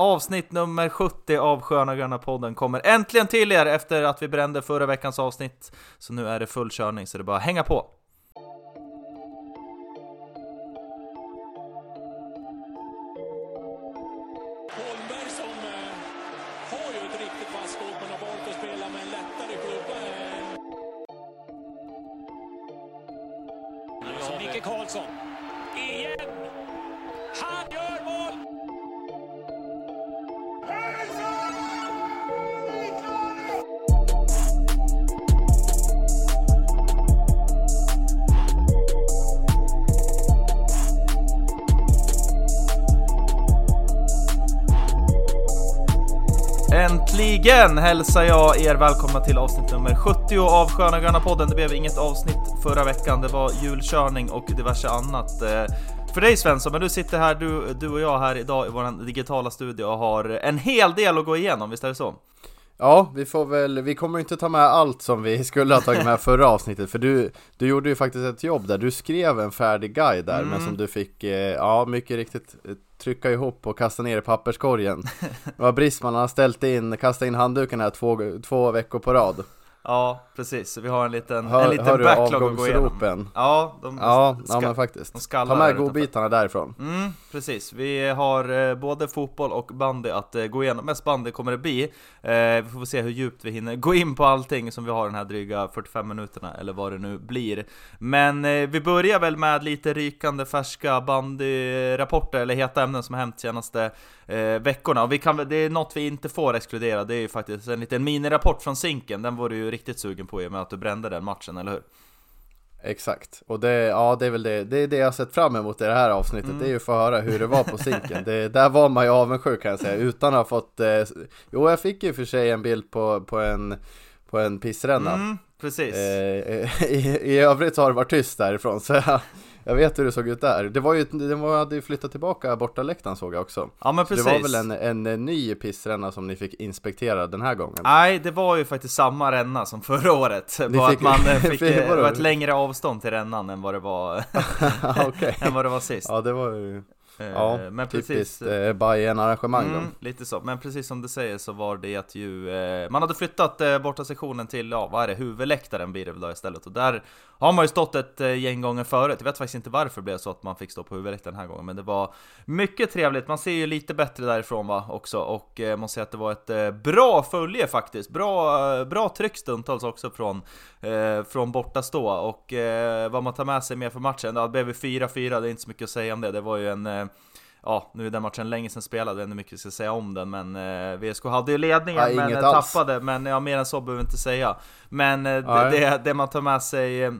Avsnitt nummer 70 av Sköna Gröna podden kommer äntligen till er efter att vi brände förra veckans avsnitt. Så nu är det full körning, så det är bara att hänga på! Äntligen hälsar jag er välkomna till avsnitt nummer 70 av Sköna Gröna podden. Det blev inget avsnitt förra veckan, det var julkörning och diverse annat. Eh, För dig Svensson, men du sitter här, du, du och jag här idag i vår digitala studio och har en hel del att gå igenom, visst är det så? Ja, vi får väl, vi kommer inte ta med allt som vi skulle ha tagit med förra avsnittet För du, du gjorde ju faktiskt ett jobb där, du skrev en färdig guide där Men som du fick, eh, ja mycket riktigt eh, trycka ihop och kasta ner i papperskorgen. Det var Brisman, han har ställt in, kastat in handduken här två, två veckor på rad. Ja, precis. Vi har en liten, Hör, en liten hör backlog att gå igenom. Ja, de, Ja, ska- ja men faktiskt de Ta med godbitarna därifrån Mm, precis. Vi har eh, både fotboll och bandy att eh, gå igenom. Mest bandy kommer det bli. Eh, vi får se hur djupt vi hinner gå in på allting som vi har den här dryga 45 minuterna, eller vad det nu blir. Men eh, vi börjar väl med lite rykande färska bandyrapporter, eller heta ämnen som har hänt senaste eh, veckorna. Och vi kan, det är något vi inte får exkludera, det är ju faktiskt en liten minirapport från Zinken. Den var du ju riktigt sugen på i och med att du brände den matchen, eller hur? Exakt, och det, ja det är väl det, det är det jag sett fram emot i det här avsnittet, Mm. det är ju att få höra hur det var på Zinken det, Där var man ju avundsjuk kan jag säga, utan att ha fått, eh, jo jag fick ju för sig en bild på, på en, på en pissränna Mm, precis. eh, i, I övrigt har det varit tyst därifrån, så jag, jag vet hur det såg ut där Det var ju, var, hade ju flyttat tillbaka borta läktaren såg jag också ja men Så precis. det var väl en, en, ny pissränna som ni fick inspektera den här gången? Nej, det var ju faktiskt samma ränna som förra året. Bara fick- att man fick, eh, det var ett längre avstånd till rännan än vad det var, än vad det var sist. Ja det var ju, Eh, ja, men precis. typiskt eh, Bajen arrangemang då Mm, lite så, men precis som du säger så var det ju eh, Man hade flyttat eh, borta sektionen till, ja vad är det, huvudläktaren blir det väl då istället Och där har man ju stått ett eh, gäng gånger förut. Jag vet faktiskt inte varför det blev så att man fick stå på huvudet den här gången Men det var mycket trevligt, man ser ju lite bättre därifrån va också. Och eh, man ser att det var ett eh, bra följe faktiskt. Bra, eh, bra tryck stundtals också från, eh, från bortastå Och eh, vad man tar med sig mer för matchen, ja, det blev 4-4, det är inte så mycket att säga om det. Det var ju en eh, Ja, nu är den matchen länge sedan spelad, det är inte mycket jag ska säga om den Men eh, VSK hade ju ledningen Ja, men eh, alls. tappade Men ja, mer än så behöver vi inte säga Men eh, det, Nej. det, det man tar med sig eh,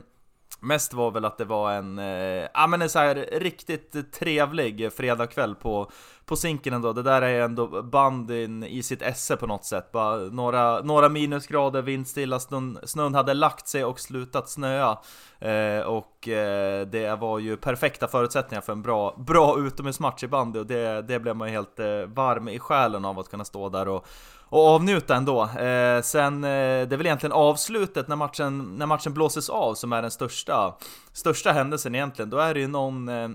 Mest var väl att det var en, eh, ja men en så här riktigt trevlig fredagkväll på, på Zinken ändå Det där är ändå bandyn i sitt esse på något sätt. Bara några, några minusgrader, vindstilla, snön, snön hade lagt sig och slutat snöa. Eh, Och eh, det var ju perfekta förutsättningar för en bra, bra utomhusmatch i bandy Och det, det blev man ju helt eh, varm i själen av att kunna stå där och och avnjuta ändå. Eh, sen, eh, det är väl egentligen avslutet när matchen, när matchen blåses av som är den största, största händelsen egentligen. Då är det ju någon, eh,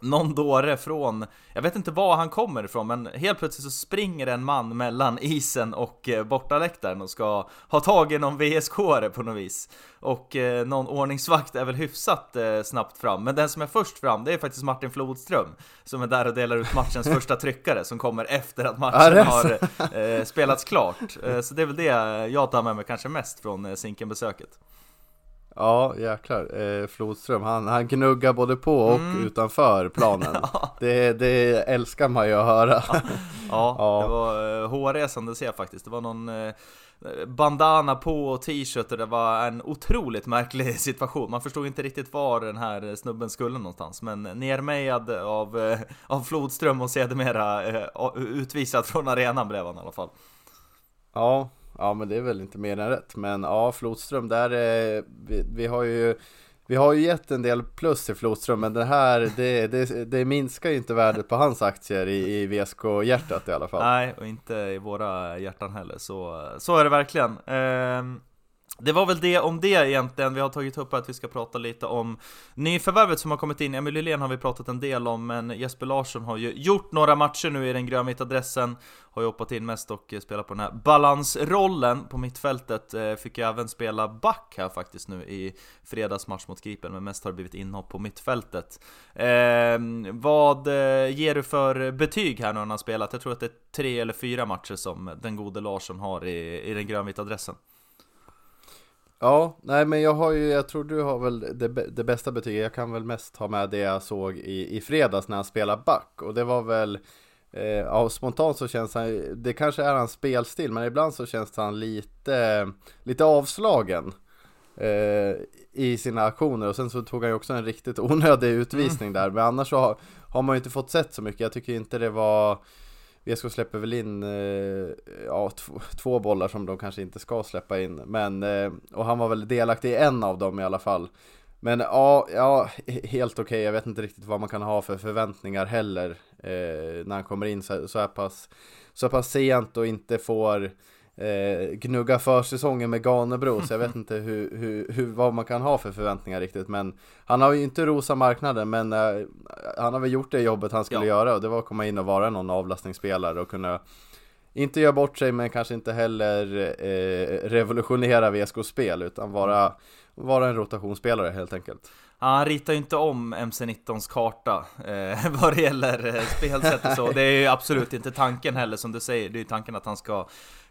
någon dåre från, jag vet inte var han kommer ifrån, men helt plötsligt så springer en man mellan isen och eh, bortaläktaren och ska ha tag i någon vsk på något vis. Och eh, någon ordningsvakt är väl hyfsat eh, snabbt fram, men den som är först fram det är faktiskt Martin Flodström som är där och delar ut matchens första tryckare som kommer efter att matchen har eh, spelats klart. Så det är väl det jag tar med mig kanske mest från eh, Zinken-besöket. Ja, jäklar. Eh, Flodström, han, han gnuggar både på och Mm. utanför planen. det, det älskar man ju att höra. Ja, Ja. det var eh, hårresande att se faktiskt. Det var någon eh, bandana på och t-shirt och det var en otroligt märklig situation. Man förstod inte riktigt var den här snubben skulle någonstans. Men nermejad av, eh, av Flodström och sedermera eh, utvisad från arenan blev han i alla fall. Ja, ja men det är väl inte mer än rätt. Men ja, Flodström, där eh, vi, vi har ju vi har ju gett en del plus till Flodström, men det här, det, det, det minskar ju inte värdet på hans aktier i, i VSK-hjärtat i alla fall. Nej, och inte i våra hjärtan heller. Så, så är det verkligen. Eh, det var väl det om det egentligen. Vi har tagit upp att vi ska prata lite om nyförvärvet som har kommit in. Emil Lillén har vi pratat en del om, men Jesper Larsson har ju gjort några matcher nu i den grönvita dressen. Har ju hoppat in mest och spelat på den här balansrollen på mittfältet. Eh, fick ju även spela back här faktiskt nu i fredags match mot Gripen, men mest har det blivit inhopp på mittfältet. Ehm, eh, vad ger du för betyg här nu när han har spelat? Jag tror att det är tre eller fyra matcher som den gode Larsson har i, i den grönvita dressen. Ja, nej men jag har ju, jag tror du har väl det, det bästa betyget. Jag kan väl mest ha med det jag såg i, i fredags när han spelade back. Och det var väl, eh, ja spontant så känns han, det kanske är hans spelstil, men ibland så känns han lite, lite avslagen. Eh, i sina aktioner och sen så tog han ju också en riktigt onödig utvisning mm. där men annars så har, har man ju inte fått sett så mycket jag tycker inte det var VSK släpper väl in eh, ja, två bollar som de kanske inte ska släppa in. Men, eh, och han var väl delaktig i en av dem i alla fall. Men ja, ja helt okej. Okay. Jag vet inte riktigt vad man kan ha för förväntningar heller. Eh, när han kommer in så, så, här pass, så här pass sent och inte får eh, gnugga försäsongen med Ganebro så jag vet inte hur, hur, hur, vad man kan ha för förväntningar riktigt men han har ju inte rosa marknaden men eh, han har väl gjort det jobbet han skulle ja. göra och det var att komma in och vara någon avlastningsspelare och kunna inte göra bort sig men kanske inte heller eh, revolutionera VSKs spel utan vara, vara en rotationsspelare helt enkelt. Han ritar ju inte om MC-19s karta eh, vad det gäller eh, spelsätt och så. Det är ju absolut inte tanken heller som du säger. Det är ju tanken att han ska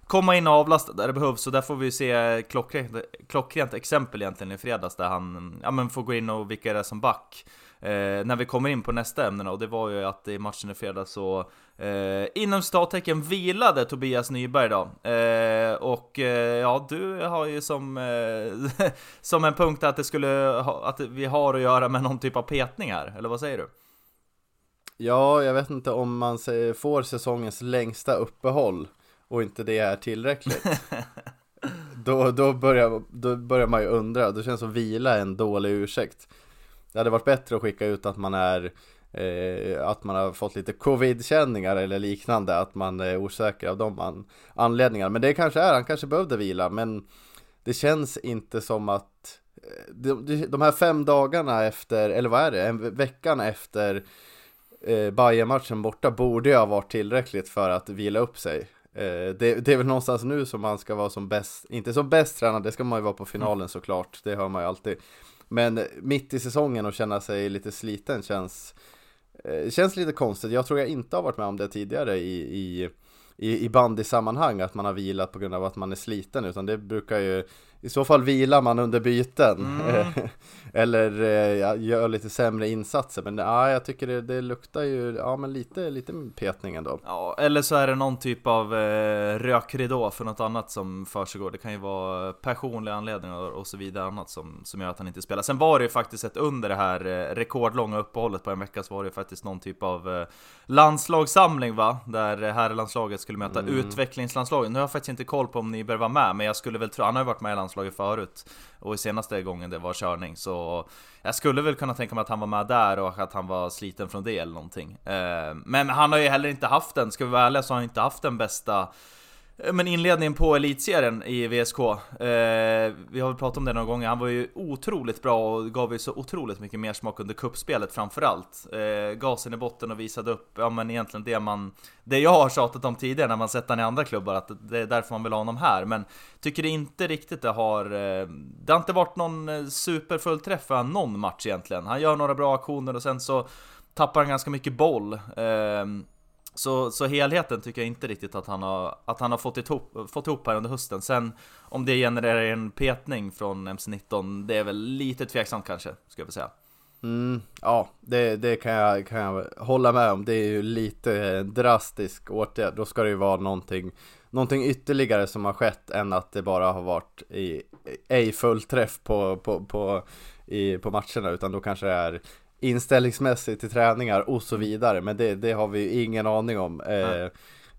komma in och avlasta där det behövs. Så där får vi se klockrent, klockrent exempel egentligen i fredags där han ja, men får gå in och vilka det som back. Eh, när vi kommer in på nästa ämne och det var ju att i matchen i fredags så eh, inom citattecken vilade Tobias Nyberg då. Eh, och eh, ja, du har ju som, eh, som en punkt att det skulle ha, att vi har att göra med någon typ av petning här, eller vad säger du? Ja, jag vet inte om man får säsongens längsta uppehåll och inte det är tillräckligt. Då, då, börjar, då börjar man ju undra, då känns som vila en dålig ursäkt. Det hade varit bättre att skicka ut att man är eh, Att man har fått lite covid-känningar eller liknande, att man är osäker av de an anledningarna. Men det kanske är, han kanske behövde vila men Det känns inte som att eh, de, de här fem dagarna efter, eller vad är det, en veckan efter eh, Bayern-matchen borta borde ju ha varit tillräckligt för att vila upp sig det, det, är väl någonstans nu som man ska vara som bäst, inte som bäst tränad, det ska man ju vara på finalen mm. såklart, det hör man ju alltid. Men mitt i säsongen och känna sig lite sliten känns, eh, känns lite konstigt. Jag tror jag inte har varit med om det tidigare i, i, i, i bandysammanhang, att man har vilat på grund av att man är sliten, utan det brukar ju i så fall vilar man under byten mm. Eller eh, gör lite sämre insatser Men ja, jag tycker det, det, luktar ju Ja men lite, lite petning ändå Ja, eller så är det någon typ av eh, rökridå för något annat som försiggår Det kan ju vara personliga anledningar och så vidare annat som, som gör att han inte spelar Sen var det ju faktiskt ett under det här eh, rekordlånga uppehållet på en vecka Så var det ju faktiskt någon typ av eh, landslagssamling va? Där herrlandslaget skulle möta mm. utvecklingslandslaget Nu har jag faktiskt inte koll på om Nyberg var med Men jag skulle väl tro, han har ju varit med i landslaget landslaget förut. Och senaste gången det var körning så Jag skulle väl kunna tänka mig att han var med där och att han var sliten från det eller någonting. Eh, men han har ju heller inte haft den, ska vi vara ärliga så har han inte haft den bästa men inledningen på elitserien i VSK, eh, vi har väl pratat om det några gånger, han var ju otroligt bra och gav ju så otroligt mycket mer smak under kuppspelet framförallt. Eh, gasen i botten och visade upp, ja men egentligen det man, det jag har tjatat om tidigare när man sett honom i andra klubbar, att det är därför man vill ha honom här. Men tycker det inte riktigt det har, eh, det har inte varit någon eh, superfullträff för någon match egentligen. Han gör några bra aktioner och sen så tappar han ganska mycket boll. Eh, så, så helheten tycker jag inte riktigt att han har, att han har fått, ihop, fått ihop här under hösten. Sen om det genererar en petning från MC19, det är väl lite tveksamt kanske, ska jag väl säga. Mm, ja, det, det kan, jag, kan jag hålla med om. Det är ju lite drastisk åtgärd. Då ska det ju vara någonting, någonting ytterligare som har skett än att det bara har varit i, ej fullträff på, på, på, i, på matcherna. Utan då kanske det är inställningsmässigt till träningar och så vidare. Men det, det har vi ingen aning om.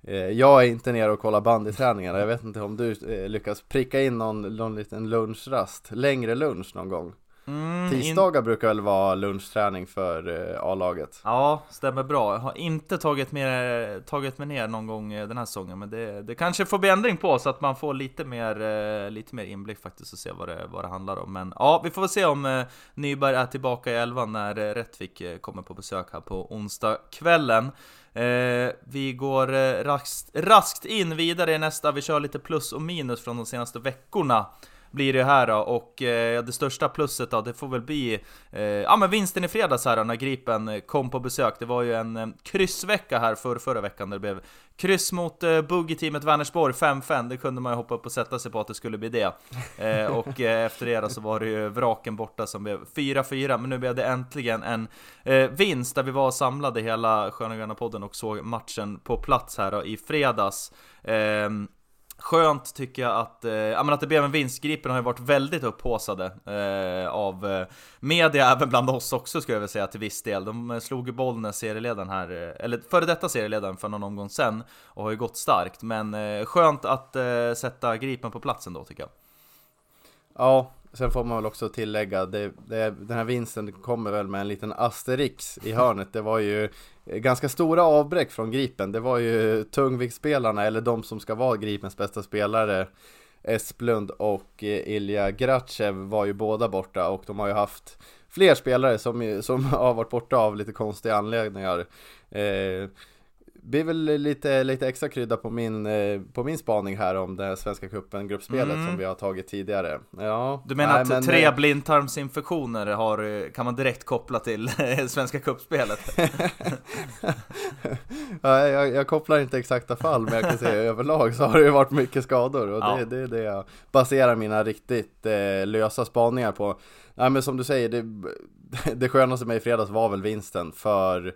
Eh, jag är inte nere och kollar bandyträningarna. Jag vet inte om du eh, lyckas pricka in någon, någon liten lunchrast, längre lunch någon gång? Mm, in- Tisdagar brukar väl vara lunchträning för eh, A-laget? Ja, stämmer bra. Jag har inte tagit, med, tagit mig ner någon gång eh, den här säsongen, men det, det kanske får bli ändring på så att man får lite mer, eh, lite mer inblick faktiskt och se vad det, vad det handlar om. Men ja, vi får väl se om Nyberg är tillbaka i elvan när Rättvik kommer på besök här på onsdag kvällen. Eh, vi går raskt, raskt in vidare i nästa, vi kör lite plus och minus från de senaste veckorna blir det här då, och eh, det största plusset då, det får väl bli eh, ja men vinsten i fredags här då, när Gripen kom på besök. Det var ju en eh, kryssvecka här för förra veckan där det blev kryss mot eh, buggy-teamet Vänersborg 5-5. Det kunde man ju hoppa upp och sätta sig på att det skulle bli det. Eh, och eh, efter det då så var det ju vraken borta som blev 4-4, men nu blev det äntligen en eh, vinst där vi var samlade hela Sköna Gröna podden och såg matchen på plats här då, i fredags. Skönt tycker jag att, eh, ja, men att det blev en vinst. Gripen har ju varit väldigt upphåsade eh, av eh, media, även bland oss också skulle jag vilja säga till viss del. De eh, slog ju Bollnäs serieledaren här, eh, eller före detta serieledaren för någon omgång sen och har ju gått starkt. Men eh, skönt att eh, sätta Gripen på plats ändå tycker jag. Ja, sen får man väl också tillägga, det, det, den här vinsten kommer väl med en liten asterix i hörnet. Det var ju ganska stora avbräck från Gripen. Det var ju tungviktsspelarna, eller de som ska vara Gripens bästa spelare, Esplund och eh, Ilja Gratchev var ju båda borta och de har ju haft fler spelare som, som har varit borta av lite konstiga anledningar. Eh, blir väl lite, lite extra krydda på min, eh, på min spaning här om det Svenska cupen gruppspelet Mm. som vi har tagit tidigare. Ja, Du menar nej, att men, tre eh, blindtarmsinfektioner har, eh, kan man direkt koppla till Svenska Cupspelet? ja, jag, jag kopplar inte exakta fall, men jag kan säga överlag så har det varit mycket skador och Ja. det, det är det jag baserar mina riktigt eh, lösa spaningar på. Nej men som du säger, det, det skönaste med i fredags var väl vinsten för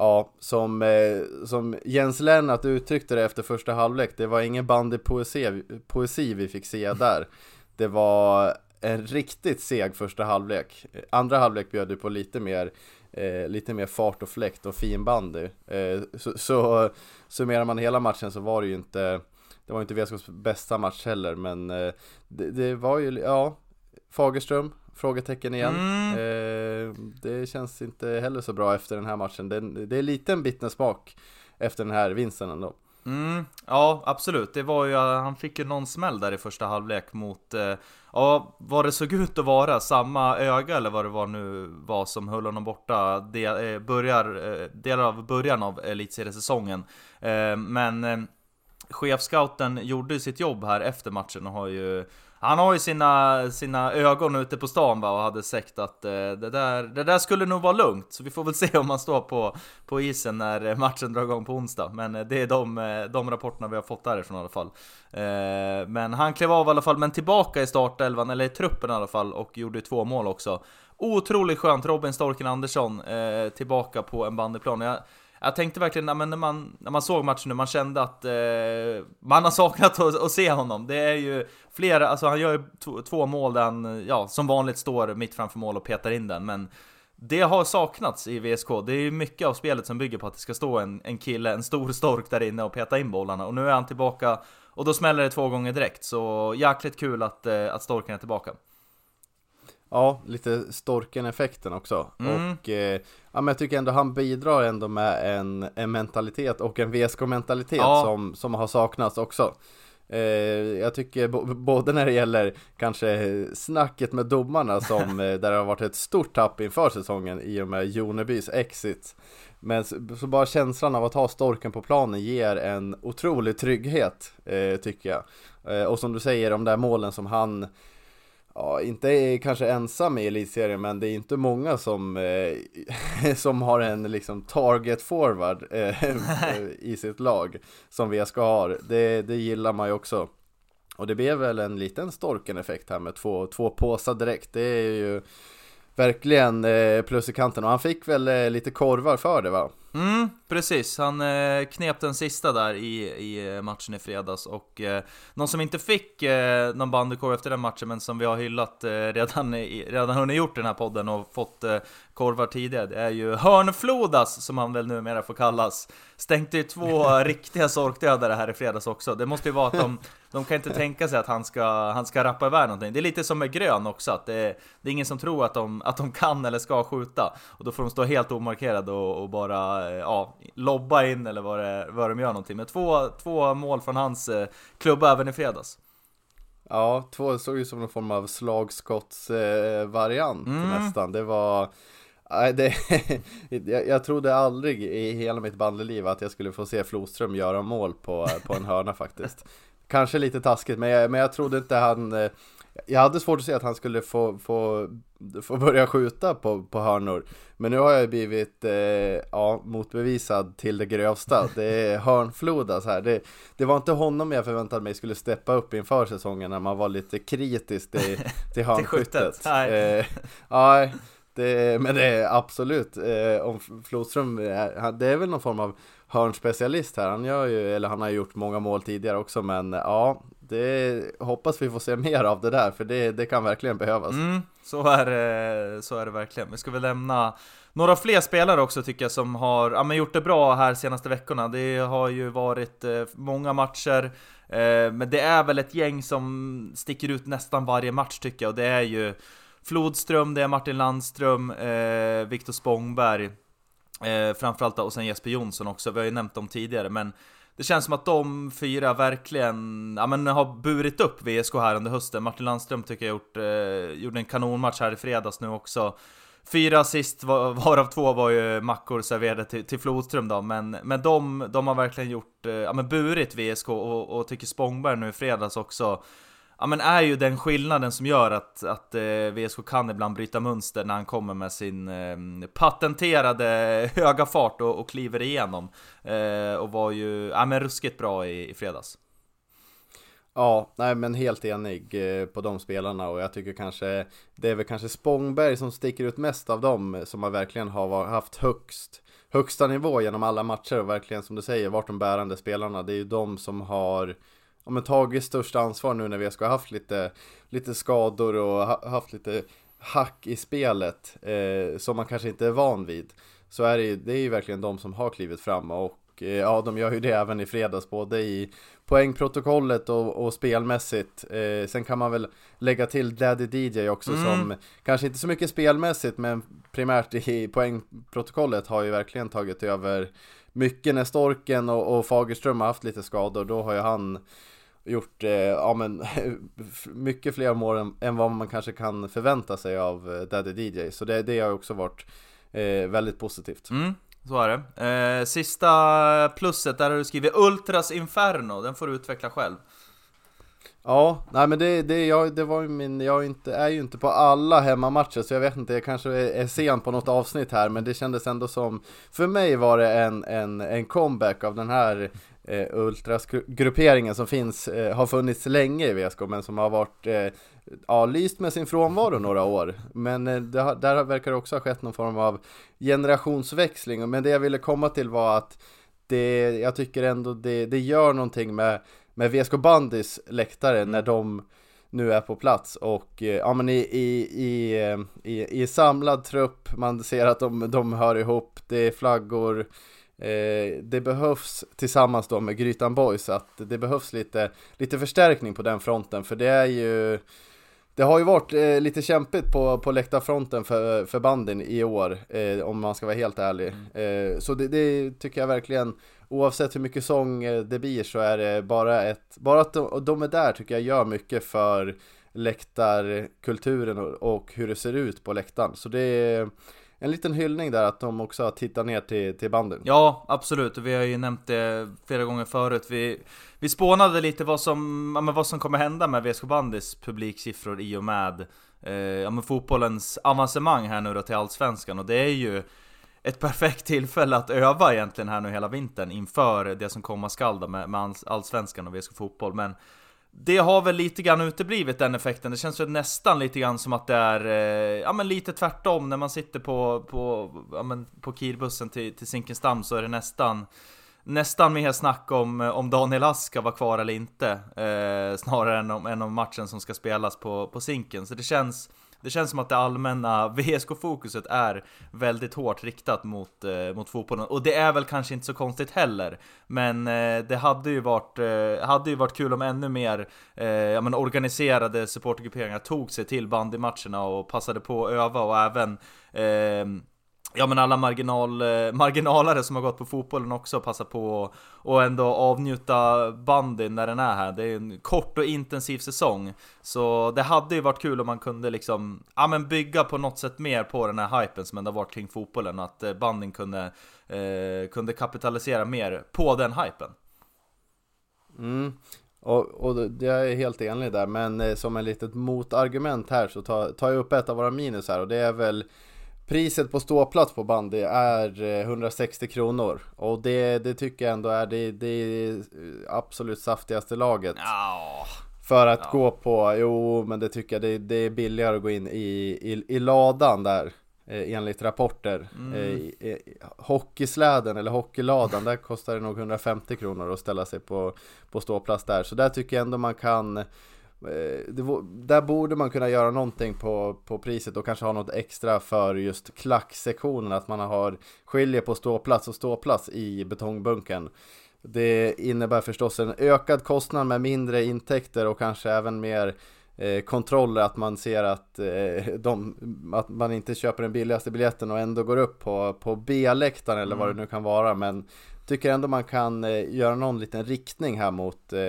Ja, som, eh, som Jens Lennart uttryckte det efter första halvlek, det var ingen bandypoesi poesi vi fick se där. Det var en riktigt seg första halvlek. Andra halvlek bjöd ju på lite mer, eh, lite mer fart och fläkt och fin bandy. Eh, så, så summerar man hela matchen så var det ju inte, det var inte VSKs bästa match heller, men eh, det, det var ju, ja, Fagerström, frågetecken igen. Mm. Eh, det känns inte heller så bra efter den här matchen. Det, det är lite en bitter smak efter den här vinsten ändå. Mm, ja, absolut. Det var ju, han fick ju någon smäll där i första halvlek mot, eh, ja, vad det såg ut att vara, samma öga eller vad det var nu var som höll honom borta del, eh, börjar, eh, delar av början av elitseriesäsongen. Eh, men eh, chefscouten gjorde sitt jobb här efter matchen och har ju han har ju sina, sina ögon ute på stan va, och hade sagt att eh, det, där, det där skulle nog vara lugnt. Så vi får väl se om han står på, på isen när eh, matchen drar igång på onsdag. Men eh, det är de, eh, de rapporterna vi har fått därifrån i alla fall. Eh, men han klev av i alla fall, men tillbaka i startelvan, eller i truppen i alla fall, och gjorde två mål också. Otroligt skönt, Robin Storken Andersson eh, tillbaka på en bandyplan. Jag, jag tänkte verkligen, när, man, när man såg matchen nu, man kände att eh, man har saknat att, att se honom. Det är ju flera, alltså han gör ju två mål där han, ja, som vanligt står mitt framför mål och petar in den, men det har saknats i VSK. Det är ju mycket av spelet som bygger på att det ska stå en, en kille, en stor stork där inne och peta in bollarna. Och nu är han tillbaka och då smäller det två gånger direkt. Så jäkligt kul att, eh, att storken är tillbaka. Ja, lite Storken-effekten också. Mm. Och eh, ja, men jag tycker ändå han bidrar ändå med en, en mentalitet och en VSK-mentalitet Ja. som, som har saknats också. Eh, jag tycker både när det gäller kanske snacket med domarna som eh, där det har varit ett stort tapp inför säsongen i och med Jonebys exit. Men så, så bara känslan av att ha Storken på planen ger en otrolig trygghet eh, tycker jag. Eh, och som du säger, de där målen som han Ja, inte kanske ensam i elitserien men det är inte många som, eh, som har en liksom target forward eh, i sitt lag som VSK har. Det, det gillar man ju också. Och det blev väl en liten storken-effekt här med två, två påsar direkt. Det är ju verkligen eh, plus i kanten och han fick väl eh, lite korvar för det va? Mm, precis. Han eh, knep den sista där i, i eh, matchen i fredags och eh, någon som inte fick eh, någon bandykorv efter den matchen men som vi har hyllat eh, redan, i, redan hunnit gjort i den här podden och fått eh, korvar tidigare, det är ju Hörnflodas som han väl numera får kallas. Stänkte ju två riktiga sorkdödare här i fredags också. Det måste ju vara att de, de kan inte tänka sig att han ska, han ska rappa iväg någonting. Det är lite som med Grön också, att det är, det är ingen som tror att de, att de kan eller ska skjuta. Och då får de stå helt omarkerade och, och bara ja, lobba in eller vad, det, vad de gör någonting. Men två, två mål från hans eh, klubba även i fredags. Ja, två såg ju som någon form av slagskottsvariant eh, mm. nästan. Det var det, jag, jag trodde aldrig i hela mitt bandeliv att jag skulle få se Flodström göra mål på, på en hörna faktiskt. Kanske lite taskigt, men jag, men jag trodde inte han eh, jag hade svårt att se att han skulle få, få, få börja skjuta på, på hörnor. Men nu har jag blivit eh, ja, motbevisad till det grövsta. Det är hörnflodas här. Det, det var inte honom jag förväntade mig skulle steppa upp inför säsongen när man var lite kritisk till, till hörnskyttet. Nej. Eh, det, men det är absolut, eh, om Flodström, det är väl någon form av hörnspecialist här. Han gör ju, eller han har gjort många mål tidigare också, men ja, det hoppas vi får se mer av det där, för det, det kan verkligen behövas. Mm, så, är det, så är det verkligen. Vi ska väl lämna några fler spelare också tycker jag som har ja, men gjort det bra här senaste veckorna. Det har ju varit eh, många matcher, eh, men det är väl ett gäng som sticker ut nästan varje match tycker jag, och det är ju Flodström, det är Martin Landström, eh, Viktor Spångberg, eh, framförallt då, och sen Jesper Jonsson också, vi har ju nämnt dem tidigare, men det känns som att de fyra verkligen ja, men har burit upp VSK här under hösten. Martin Landström tycker jag gjort, eh, gjorde en kanonmatch här i fredags nu också. Fyra assist, varav två var ju mackor serverade till, till Flodström då, men, men de, de har verkligen gjort, eh, ja men burit VSK och, och tycker Spångberg nu i fredags också ja, men är ju den skillnaden som gör att, att eh, VSK kan ibland bryta mönster när han kommer med sin eh, patenterade höga fart och, och kliver igenom. Eh, och var ju ja, men ruskigt bra i, i fredags. Ja, nej men helt enig eh, på de spelarna och jag tycker kanske det är väl kanske Spångberg som sticker ut mest av dem som har verkligen har haft högst högsta nivå genom alla matcher och verkligen som du säger varit de bärande spelarna. Det är ju de som har ja, men tagit störst ansvar nu när vi ska ha haft lite, lite skador och ha, haft lite hack i spelet eh, som man kanske inte är van vid. Så är det, ju, det är ju verkligen de som har klivit fram och eh, ja, de gör ju det även i fredags, både i poängprotokollet och, och spelmässigt. Eh, sen kan man väl lägga till Daddy DJ också mm. som kanske inte så mycket spelmässigt men primärt i poängprotokollet har ju verkligen tagit över mycket när Storken och, och Fagerström har haft lite skador. Då har ju han gjort eh, ja, men, mycket fler mål än, än, vad man kanske kan förvänta sig av eh, Daddy DJ. Så det, det har också varit eh, väldigt positivt. Mm, så är det. Eh, sista plusset, där har du skrivit Ultras Inferno, den får du utveckla själv. Ja, nej men det, det, jag, det var ju min, jag är, inte, är ju inte på alla hemmamatcher så jag vet inte, jag kanske är, är sen på något avsnitt här men det kändes ändå som, för mig var det en, en, en comeback av den här eh, ultrasgrupperingen som finns, eh, har funnits länge i VSK men som har varit eh, ja, lyst med sin frånvaro några år. Men eh, det, där verkar det också ha skett någon form av generationsväxling. Men det jag ville komma till var att det, jag tycker ändå det, det gör någonting med, med VSK Bandys läktare när de nu är på plats och eh, ja men i, i, i, eh, i, i samlad trupp, man ser att de, de hör ihop, det är flaggor Eh, det behövs tillsammans då med Grytan Boys att det behövs lite, lite förstärkning på den fronten för det är ju det har ju varit eh, lite kämpigt på, på läktarfronten för, för banden i år, eh, om man ska vara helt ärlig. Mm. Eh, så det, det, tycker jag verkligen, oavsett hur mycket sång eh, det blir så är det bara ett, bara att de, de är där tycker jag gör mycket för läktarkulturen och, och hur det ser ut på läktaren. Så det en liten hyllning där att de också har tittat ner till, till banden. Ja, absolut. Vi har ju nämnt det flera gånger förut. Vi, vi spånade lite vad som, ja, men vad som kommer hända med VSK Bandys publiksiffror i och med eh, ja, men fotbollens avancemang här nu då till Allsvenskan. Och det är ju ett perfekt tillfälle att öva egentligen här nu hela vintern inför det som komma skall med, med Allsvenskan och VSK Fotboll. Men det har väl lite grann uteblivit den effekten, det känns väl nästan lite grann som att det är, eh, ja men lite tvärtom. När man sitter på, på, ja men på Kirbussen till, till Zinkensdamm så är det nästan Nästan mer snack om, eh, om Daniel Ask ska vara kvar eller inte eh, Snarare än om, än om matchen som ska spelas på, på Zinken. Så det känns det känns som att det allmänna VSK-fokuset är väldigt hårt riktat mot, eh, mot fotbollen. Och det är väl kanske inte så konstigt heller. Men eh, det hade ju, varit, eh, hade ju varit kul om ännu mer eh, ja, men organiserade supportergrupperingar tog sig till bandymatcherna och passade på att öva och även eh, Ja men alla marginal, eh, marginalare som har gått på fotbollen också passar på och ändå avnjuta bandyn när den är här. Det är en kort och intensiv säsong. Så det hade ju varit kul om man kunde liksom, ja men bygga på något sätt mer på den här hypen som ändå varit kring fotbollen. Att eh, bandyn kunde, eh, kunde kapitalisera mer på den hypen. Mm. Och, och jag är helt enig där, men eh, som en litet motargument här så tar, tar jag upp ett av våra minus här och det är väl Priset på ståplats på bandy är 160 eh, kronor och det, det tycker jag ändå är det, det absolut saftigaste laget. Ja. För att ja. gå på, jo men det tycker jag det, det är billigare att gå in i, i, i ladan där eh, enligt rapporter. Mm. Eh, hockeysläden eller hockeyladan, där kostar det nog 150 kronor att ställa sig på, på ståplats där. Så där tycker jag ändå man kan Eh, det, där borde man kunna göra någonting på, på priset och kanske ha något extra för just klacksektionen, att man har skiljer på ståplats och ståplats i betongbunken. Det innebär förstås en ökad kostnad med mindre intäkter och kanske även mer eh, kontroller, att man ser att, eh, de, att man inte köper den billigaste biljetten och ändå går upp på, på B-läktaren eller mm. vad det nu kan vara. Men tycker ändå man kan eh, göra någon liten riktning här mot, eh,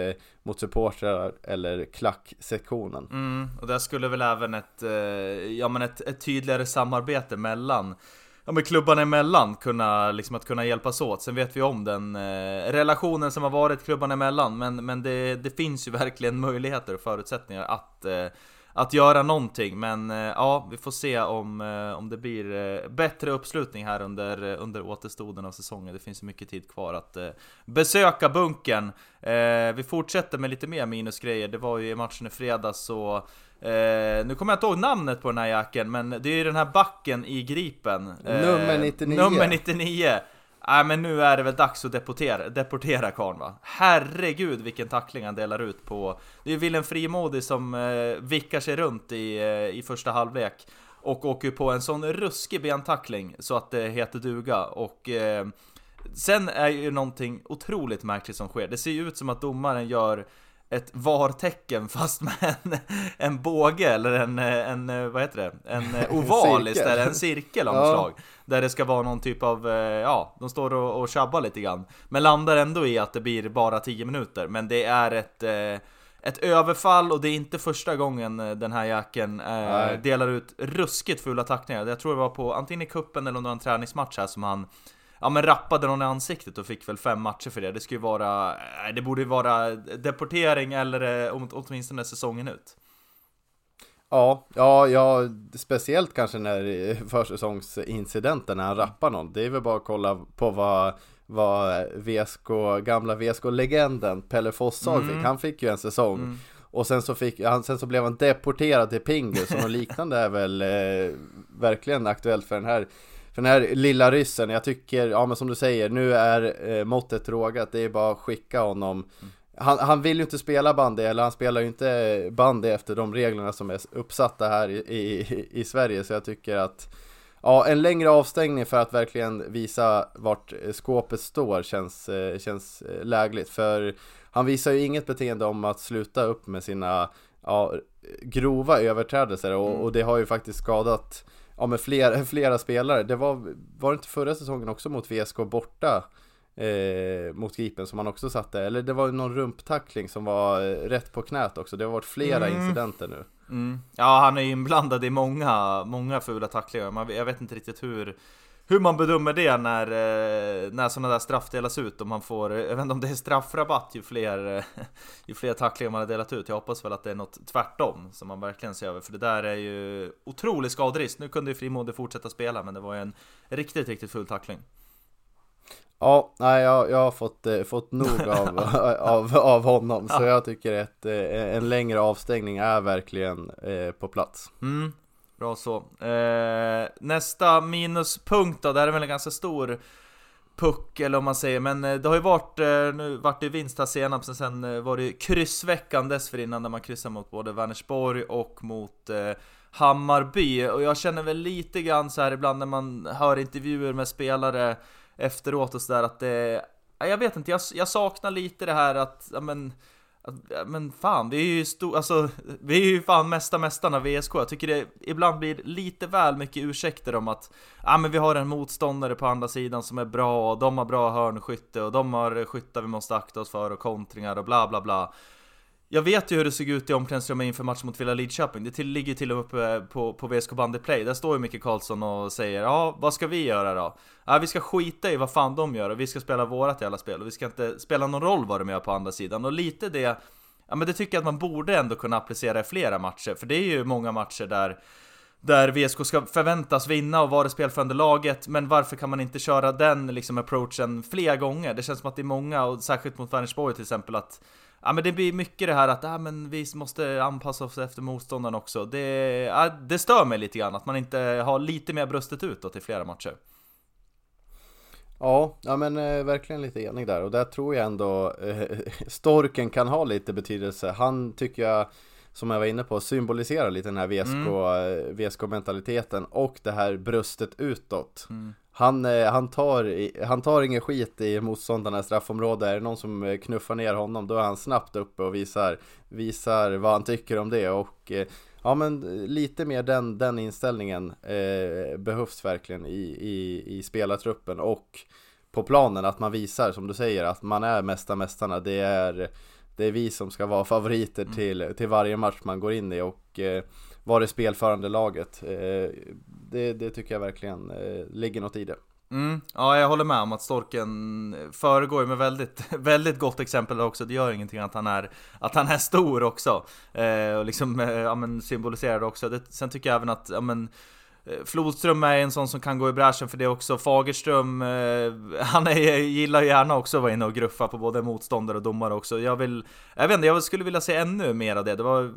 mot supportrar eller klacksektionen. Mm, och där skulle väl även ett, eh, ja, men ett, ett tydligare samarbete mellan ja, men klubbarna emellan kunna, liksom att kunna hjälpas åt. Sen vet vi om den eh, relationen som har varit klubbarna emellan, men, men det, det finns ju verkligen möjligheter och förutsättningar att eh, att göra någonting. Men eh, ja, vi får se om, eh, om det blir eh, bättre uppslutning här under, under återstoden av säsongen. Det finns mycket tid kvar att besöka bunkern. Vi fortsätter med lite mer minusgrejer. Det var ju i matchen i fredags så nu kommer jag inte ihåg namnet på den här jacken, men det är ju den här backen i Gripen. Nummer 99. Nummer 99. Nej men nu är det väl dags att deportera, deportera karln va? Herregud vilken tackling han delar ut på Det är ju Willem Frimodig som eh, vickar sig runt i, eh, i första halvlek Och åker på en sån ruskig bentackling så att det heter duga och eh, Sen är ju någonting otroligt märkligt som sker Det ser ju ut som att domaren gör ett VAR-tecken fast med en, en båge eller en, en, vad heter det? En oval istället, en cirkel av ja. slag. Där det ska vara någon typ av, eh, ja, de står och, och tjabbar lite grann. Men landar ändå i att det blir bara 10 minuter. Men det är ett, eh, ett överfall och det är inte första gången eh, den här eh, delar ut ruskigt fulla tacklingar. Jag tror det var på antingen i kuppen eller en träningsmatch här som han ja men rappade någon i ansiktet och fick väl fem matcher för det. Det skulle ju vara, det borde ju vara deportering eller eh, åtminstone säsongen ut. Ja, ja, ja, speciellt kanske när försäsongsincidenten när han rappar någon. Det är väl bara att kolla på vad, vad VSK, gamla VSK-legenden Pelle Fossag mm. fick. Han fick ju en säsong. Mm. Och sen så, fick, han, sen så blev han deporterad till Pingdus och något liknande är väl eh, verkligen aktuellt för den här den här lilla ryssen, jag tycker, ja men som du säger, nu är eh, måttet rågat, det är bara att skicka honom mm. han, han vill ju inte spela bandy, eller han spelar ju inte bandy efter de reglerna som är uppsatta här i, i, i Sverige, så jag tycker att Ja, en längre avstängning för att verkligen visa vart skåpet står känns, eh, känns eh, lägligt. För han visar ju inget beteende om att sluta upp med sina ja, grova överträdelser och, mm. och det har ju faktiskt skadat ja, med flera, flera spelare. Det var, var det inte förra säsongen också mot VSK borta? Eh, mot Gripen som han också satte, eller det var någon rumptackling som var eh, rätt på knät också. Det har varit flera mm. incidenter nu. Mm. Ja, han är inblandad i många, många fula tacklingar. jag vet inte riktigt hur hur man bedömer det när, eh, när sådana där straff delas ut, om man får, jag vet inte om det är straffrabatt ju fler, eh, ju fler tacklingar man har delat ut. Jag hoppas väl att det är något tvärtom som man verkligen ser över, för det där är ju otrolig skaderisk. Nu kunde ju Frimodig fortsätta spela, men det var ju en riktigt, riktigt full tackling. Ja, nej, jag, jag har fått, eh, fått nog av, av, av honom, ja. så jag tycker att eh, en längre avstängning är verkligen eh, på plats. Mm. Bra så. Eh, nästa minuspunkt då, det här är väl en ganska stor puck eller om man säger, men eh, det har ju varit, eh, nu vart det vinst här senast, sen, sen var det kryssveckan dessförinnan där man kryssade mot både Vänersborg och mot Hammarby. Och jag känner väl lite grann så här ibland när man hör intervjuer med spelare efteråt och sådär att det... Jag vet inte, jag, jag saknar lite det här att, ja men Alltså, men fan, vi är ju stor, alltså, vi är ju fan mesta mästarna VSK. Jag tycker det ibland blir lite väl mycket ursäkter om att ja, men vi har en motståndare på andra sidan som är bra och de har bra hörnskytte och de har skyttar vi måste akta oss för och kontringar och bla bla bla. Jag vet ju hur det såg ut i omklädningsrummet inför matchen mot Villa Lidköping. Det till, ligger till och med uppe på, på VSK Bandy Play. Där står ju Micke Karlsson och säger ja, vad ska vi göra då? Ja, vi ska skita i vad fan de gör och vi ska spela vårat jävla spel och vi ska inte spela någon roll vad de gör på andra sidan. Och lite det, ja men det tycker jag att man borde ändå kunna applicera i flera matcher. För det är ju många matcher där där VSK ska förväntas vinna och vara det spelförande laget, men varför kan man inte köra den liksom approachen fler gånger? Det känns som att det är många, och särskilt mot Vänersborg till exempel, att Ja men det blir mycket det här att ja, men vi måste anpassa oss efter motståndaren också. Det, ja, det stör mig lite grann att man inte har lite mer bröstet utåt i flera matcher. Ja, ja men eh, verkligen lite enig där och där tror jag ändå eh, Storken kan ha lite betydelse. Han tycker jag, som jag var inne på, symboliserar lite den här VSK, mm. Eh, VSK-mentaliteten och det här bröstet utåt. Mm. Han, eh, han, tar, han tar ingen skit i motståndarnas straffområde. Är det någon som eh, knuffar ner honom då är han snabbt uppe och visar, visar vad han tycker om det. Och eh, ja men lite mer den, den inställningen eh, behövs verkligen i, i, i spelartruppen och på planen. Att man visar som du säger att man är mesta mästarna. Det är, det är vi som ska vara favoriter mm. till, till varje match man går in i. och eh, var det spelförande laget. Eh, det, det tycker jag verkligen eh, ligger något i det. Mm, ja, jag håller med om att Storken föregår med väldigt, väldigt gott exempel också. Det gör ingenting att han är, att han är stor också. Eh, och liksom, eh, ja men symboliserar det också. Det, sen tycker jag även att, ja men Eh, Eh, Flodström är en sån som kan gå i bräschen för det också. Fagerström, eh, han är, gillar gärna också att vara inne och gruffa på både motståndare och domare också. Jag vill, jag vet inte, jag skulle vilja se ännu mer av det. Det var,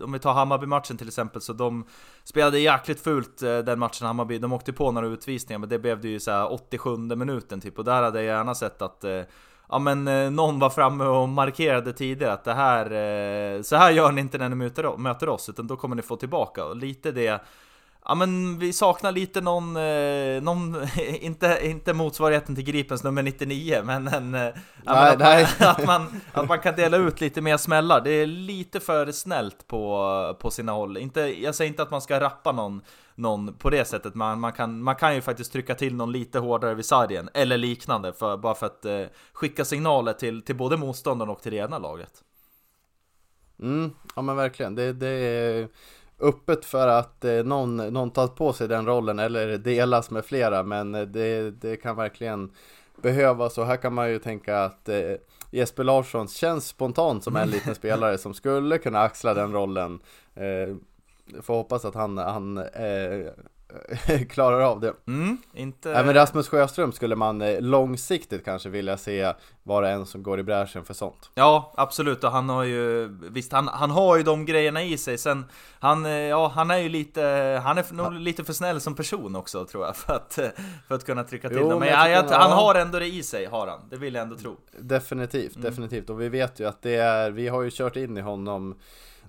om vi tar Hammarby-matchen till exempel, så de spelade jäkligt fult eh, den matchen Hammarby. De åkte på några utvisningar, men det blev det ju så 87 minuten typ. Och där hade jag gärna sett att Ja men någon var framme och markerade tidigare att det här, så här gör ni inte när ni möter oss, utan då kommer ni få tillbaka. Och lite det Ja men vi saknar lite någon, eh, någon inte, inte motsvarigheten till Gripens nummer 99 men en, eh, nej, att, nej. Man, att, man, att man kan dela ut lite mer smällar. Det är lite för snällt på, på sina håll. Inte, jag säger inte att man ska rappa någon, någon på det sättet, man, man, kan, man kan ju faktiskt trycka till någon lite hårdare vid sargen eller liknande för, bara för att eh, skicka signaler till, till både motståndaren och till det ena laget. Mm, ja men verkligen. Det, det är öppet för att eh, någon, någon tar på sig den rollen eller delas med flera men eh, det, det kan verkligen behövas och här kan man ju tänka att eh, Jesper Larsson känns spontant som en liten spelare som skulle kunna axla den rollen. Eh, får hoppas att han, han eh, klarar av det. Mm, inte... Även Rasmus Sjöström skulle man eh, långsiktigt kanske vilja se vara en som går i bräschen för sånt. Ja, absolut. Och han har ju, visst, han, han har ju de grejerna i sig. Sen, han, eh, ja, han är ju lite, han är nog lite för snäll som person också tror jag, för att, för att kunna trycka till jo, dem. Men jag, jag, han har ändå det i sig, har han. Det vill jag ändå tro. Definitivt, mm. definitivt. Och vi vet ju att det är, vi har ju kört in i honom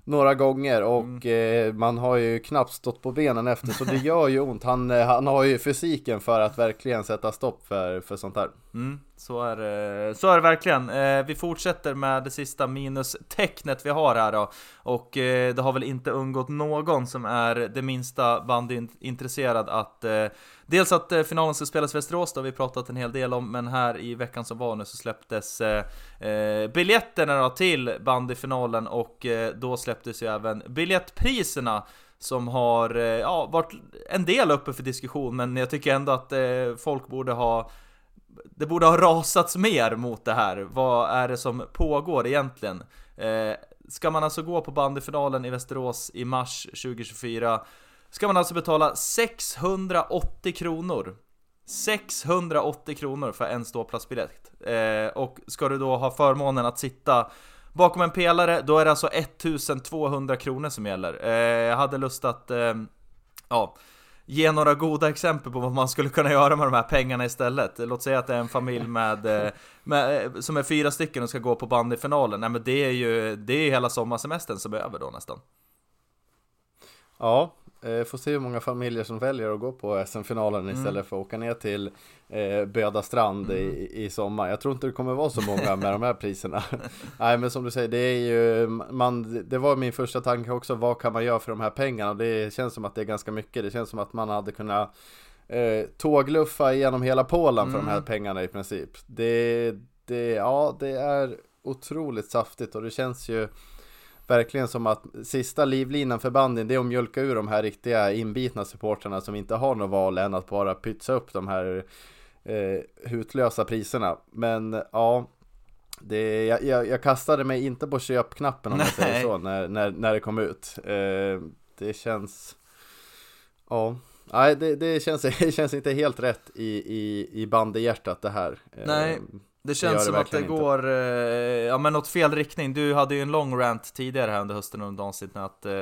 några gånger och mm. eh, man har ju knappt stått på benen efter så det gör ju ont. Han, eh, han har ju fysiken för att verkligen sätta stopp för, för sånt här. Mm, så, är, det, så är det verkligen. Eh, vi fortsätter med det sista minustecknet vi har här då. Och eh, det har väl inte undgått någon som är det minsta bandyintresserad att eh, Dels att eh, finalen ska spelas i Västerås, det har vi pratat en hel del om, men här i veckan som var nu så släpptes eh, eh biljetterna då till bandyfinalen och eh, då släpptes ju även biljettpriserna som har eh, ja, varit en del uppe för diskussion, men jag tycker ändå att eh, folk borde ha det borde ha rasats mer mot det här. Vad är det som pågår egentligen? Eh, ska man alltså gå på bandyfinalen i Västerås i mars 2024 ska man alltså betala 680 kronor. 680 kronor för en ståplatsbiljett. Eh, Och ska du då ha förmånen att sitta bakom en pelare, då är det alltså 1200 kronor som gäller. Eh, Jag hade lust att, eh, ja Ge några goda exempel på vad man skulle kunna göra med de här pengarna istället. Låt säga att det är en familj med, eh, med eh, som är fyra stycken och ska gå på bandyfinalen. Nej men det är ju, det är hela sommarsemestern som är över då nästan. Ja, får se hur många familjer som väljer att gå på SM-finalen Mm. istället för att åka ner till eh, Böda strand i, i sommar. Jag tror inte det kommer vara så många med de här priserna. Nej men som du säger, det är ju, man, det var min första tanke också, vad kan man göra för de här pengarna? Och det känns som att det är ganska mycket, det känns som att man hade kunnat eh, tågluffa igenom hela Polen för de här pengarna i princip. Det, det, ja, det är otroligt saftigt och det känns ju verkligen som att sista livlinan för bandyn det är att mjölka ur de här riktiga inbitna supporterna som inte har något val än att bara pytsa upp de här eh, hutlösa priserna. Men ja, det, jag, jag, jag kastade mig inte på köpknappen om jag säger Nej. så när, när, när det kom ut. Eh, det känns, ja, nej det, det, känns, det känns inte helt rätt i, i, i bandehjärtat det här. Eh, Nej. Det känns det som att det går, eh, ja men åt fel riktning. Du hade ju en lång rant tidigare här under hösten under avsnittet att eh,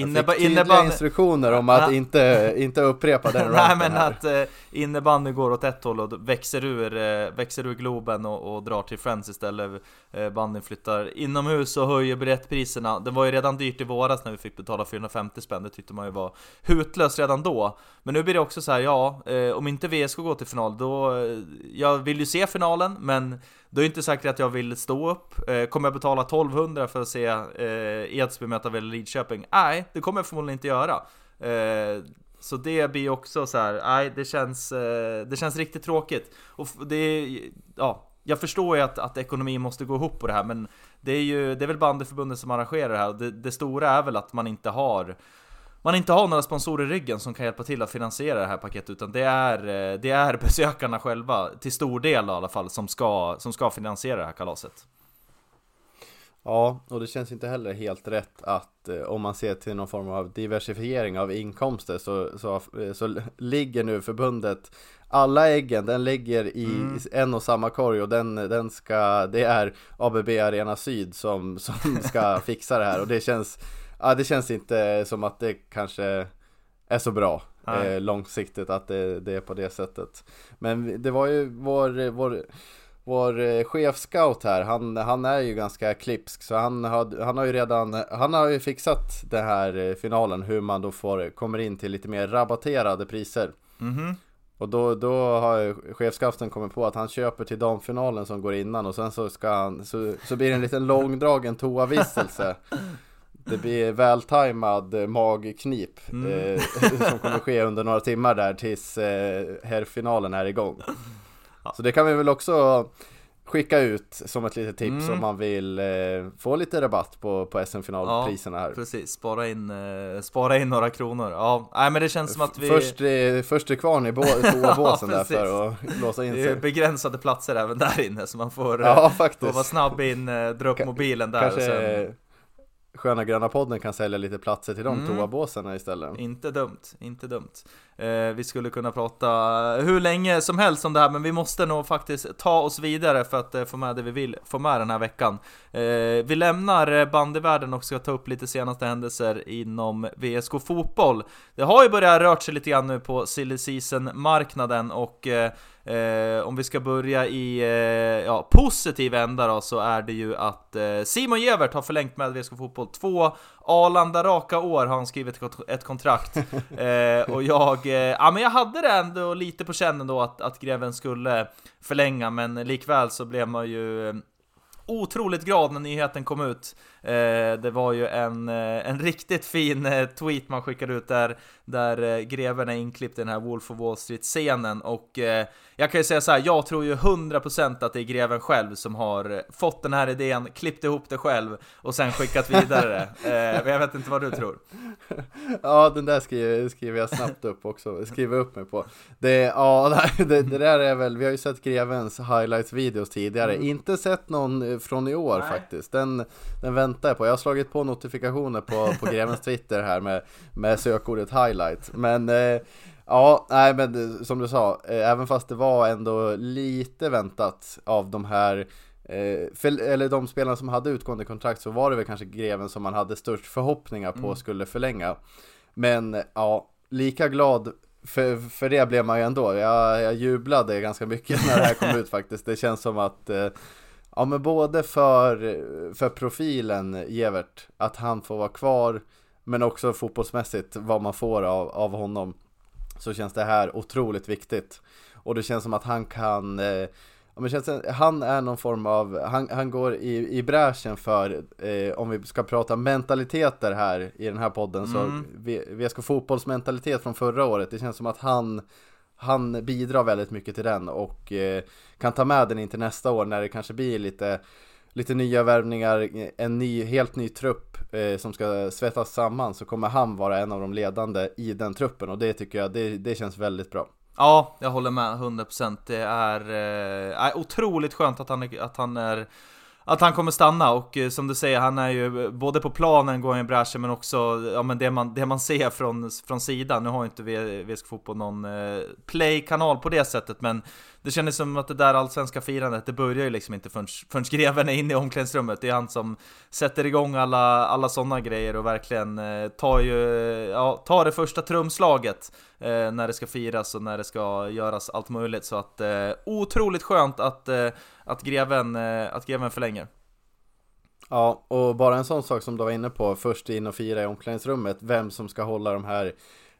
inneba, innebandy... instruktioner om att inte, inte upprepa den Nej ranten men här. att eh, innebandy går åt ett håll och växer ur, eh, växer ur Globen och, och drar till Friends istället. Eh, bandyn flyttar inomhus och höjer biljettpriserna. Det var ju redan dyrt i våras när vi fick betala 450 spänn, det tyckte man ju var hutlöst redan då. Men nu blir det också så här, ja, eh, om inte VSK går till final då, eh, jag vill ju se finalen, men då är det inte säkert att jag vill stå upp. Eh, kommer jag betala 1200 för att se eh, Edsbyn möta väl Lidköping? Nej, det kommer jag förmodligen inte göra. Eh, så det blir också så här, nej det känns, eh, det känns riktigt tråkigt. Och det ja, jag förstår ju att, att ekonomin måste gå ihop på det här men det är ju, det är väl bandyförbundet som arrangerar det här det, det stora är väl att man inte har man inte har några sponsorer i ryggen som kan hjälpa till att finansiera det här paketet utan det är, eh, det är besökarna själva, till stor del i alla fall, som ska, som ska finansiera det här kalaset. Ja, och det känns inte heller helt rätt att eh, om man ser till någon form av diversifiering av inkomster så, så, eh, så ligger nu förbundet alla äggen, den ligger i Mm. en och samma korg och den, den ska, det är ABB Arena Syd som, som ska fixa det här och det känns, ja det känns inte som att det kanske är så bra eh, långsiktigt att det, det är på det sättet. Men det var ju vår, vår vår eh, chefscout här, han, han är ju ganska klipsk så han har, han har ju redan, han har ju fixat den här eh, finalen hur man då får, kommer in till lite mer rabatterade priser. Mhm. Och då, då har ju chefscouten kommit på att han köper till damfinalen som går innan och sen så ska han, så, så blir det en liten långdragen toavistelse. Det blir vältajmad eh, magknip eh, som kommer ske under några timmar där tills eh, herrfinalen är igång. Så det kan vi väl också skicka ut som ett litet tips Mm. om man vill eh, få lite rabatt på, på SM-finalpriserna här. Precis, spara in, eh, spara in några kronor. Ja, nej men det känns som att vi... Först, eh, först är kvarn i bå- toabåsen där precis. för att låsa in Det är sig. begränsade platser även där inne så man får, eh, Ja får vara faktiskt. snabb in, eh, dra upp Ka- mobilen där och Kanske sen... Sköna Gröna podden kan sälja lite platser till de Mm. toabåsarna istället. Inte dumt, inte dumt. Eh, vi skulle kunna prata hur länge som helst om det här, men vi måste nog faktiskt ta oss vidare för att eh, få med det vi vill få med den här veckan. Eh, vi lämnar bandyvärlden och ska ta upp lite senaste händelser inom VSK Fotboll. Det har ju börjat röra sig lite grann nu på silly season-marknaden och Eh, om vi ska börja i eh, ja, positiv ända då, så är det ju att eh, Simon Gevert har förlängt med VSK Fotboll. Två Arlanda raka år har han skrivit ett kont- ett kontrakt. eh, och jag, eh, ja men jag hade det ändå lite på känn då att, att Greven skulle förlänga, men likväl så blev man ju eh, otroligt glad när nyheten kom ut. Eh, det var ju en, eh, en riktigt fin eh, tweet man skickade ut där, där greven är inklippt i den här Wolf of Wall Street-scenen och jag kan ju säga så här, jag tror ju 100% att det är greven själv som har fått den här idén, klippt ihop det själv och sen skickat vidare det. Men jag vet inte vad du tror. Ja, den där skriver, skriver jag snabbt upp också, skriver upp mig på. Det, ja, det, det där är väl, vi har ju sett Grevens highlights-videos tidigare, inte sett någon från i år Nej. faktiskt. Den, den väntar jag på. Jag har slagit på notifikationer på, på Grevens Twitter här med, med sökordet highlight. Men eh, ja, nej men eh, som du sa, eh, även fast det var ändå lite väntat av de här Eh, för, eller de spelarna som hade utgående kontrakt så var det väl kanske Greven som man hade störst förhoppningar på skulle förlänga. Men ja, lika glad för, för det blev man ju ändå. Jag, jag jublade ganska mycket när det här kom ut faktiskt. Det känns som att eh, Ja men både för, för profilen Gevert, att han får vara kvar Men också fotbollsmässigt, vad man får av, av honom Så känns det här otroligt viktigt Och det känns som att han kan eh, men känns, han är någon form av, han, han går i, i bräschen för, eh, om vi ska prata mentaliteter här i den här podden, mm. så VSK fotbollsmentalitet från förra året, det känns som att han han bidrar väldigt mycket till den och eh, kan ta med den in till nästa år när det kanske blir lite lite nya värvningar, en ny, helt ny trupp eh, som ska svettas samman så kommer han vara en av de ledande i den truppen och det tycker jag, det, det känns väldigt bra. Ja, jag håller med 100% Det är, eh, otroligt skönt att han, är, att han är att han kommer stanna och eh, som du säger, han är ju eh, både på planen går han i bräschen men också ja, men det, man, det man ser från, från sidan. Nu har ju inte VSK Fotboll någon eh, play-kanal på det sättet men det kändes som att det där allsvenska firandet, det börjar ju liksom inte förrän, förrän greven är inne i omklädningsrummet. Det är han som sätter igång alla, alla sådana grejer och verkligen eh, tar, ju, ja, tar det första trumslaget eh, när det ska firas och när det ska göras allt möjligt. Så att eh, otroligt skönt att, eh, att, greven, eh, att greven förlänger. Ja, och bara en sån sak som du var inne på, först in och fira i omklädningsrummet, vem som ska hålla de här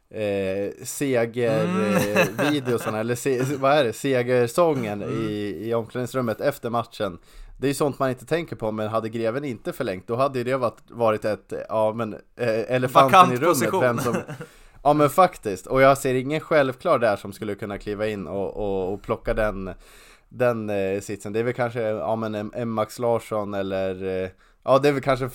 eh, segervideosarna, mm. eller se, vad är det, segersången mm. i, i omklädningsrummet efter matchen. Det är ju sånt man inte tänker på, men hade greven inte förlängt, då hade ju det varit, varit ett, ja men, eh, elefanten Vakant i rummet. Position. Vem som, ja men faktiskt, och jag ser ingen självklar där som skulle kunna kliva in och, och, och plocka den, den eh, sitsen. Det är väl kanske, ja men en, en Max Larsson eller eh, Ja det är väl kanske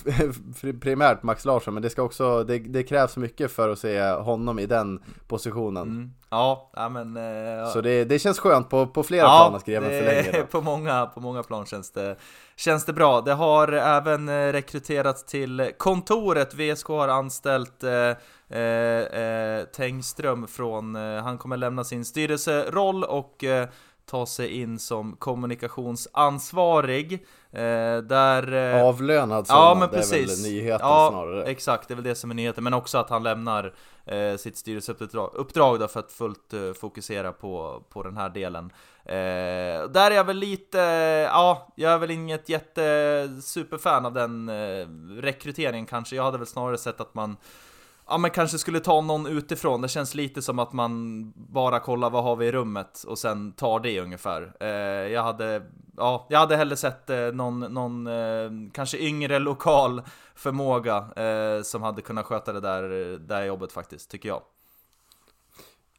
primärt Max Larsson men det ska också, det, det krävs mycket för att se honom i den positionen. Mm. Ja, ja men eh, Så det, det känns skönt på, på flera ja, plan att Greven förlänger på många, på många plan känns det, känns det bra. Det har även eh, rekryterats till kontoret, VSK har anställt eh, eh, Tengström från, eh, han kommer lämna sin styrelseroll och eh, ta sig in som kommunikationsansvarig eh, där, eh, Avlönad sådana, ja, men det precis. är väl nyheten ja, snarare. exakt, det är väl det som är nyheten. Men också att han lämnar eh, sitt styrelseuppdrag uppdrag då för att fullt eh, fokusera på, på den här delen. Eh, Där är jag väl lite, ja, jag är väl inget jätte superfan av den eh, rekryteringen kanske. Jag hade väl snarare sett att man Ja men kanske skulle ta någon utifrån, det känns lite som att man bara kollar vad har vi i rummet och sen tar det ungefär. Eh, jag hade, ja, jag hade hellre sett eh, någon, någon eh, kanske yngre lokal förmåga eh, som hade kunnat sköta det där, det där jobbet faktiskt, tycker jag.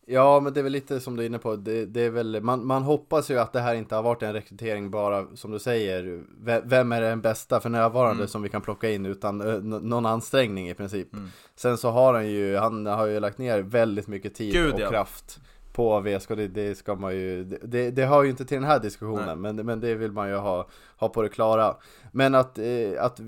Ja, men det är väl lite som du är inne på. Det, det, är väl, man, man hoppas ju att det här inte har varit en rekrytering bara, som du säger, vem är den bästa för närvarande mm. som vi kan plocka in utan någon ansträngning i princip. Mm. Sen så har han ju, han har ju lagt ner väldigt mycket tid Gud, och ja. kraft på VSK, det, det ska man ju, det, det hör ju inte till den här diskussionen, men, men det vill man ju ha, ha på det klara. Men att, eh, att,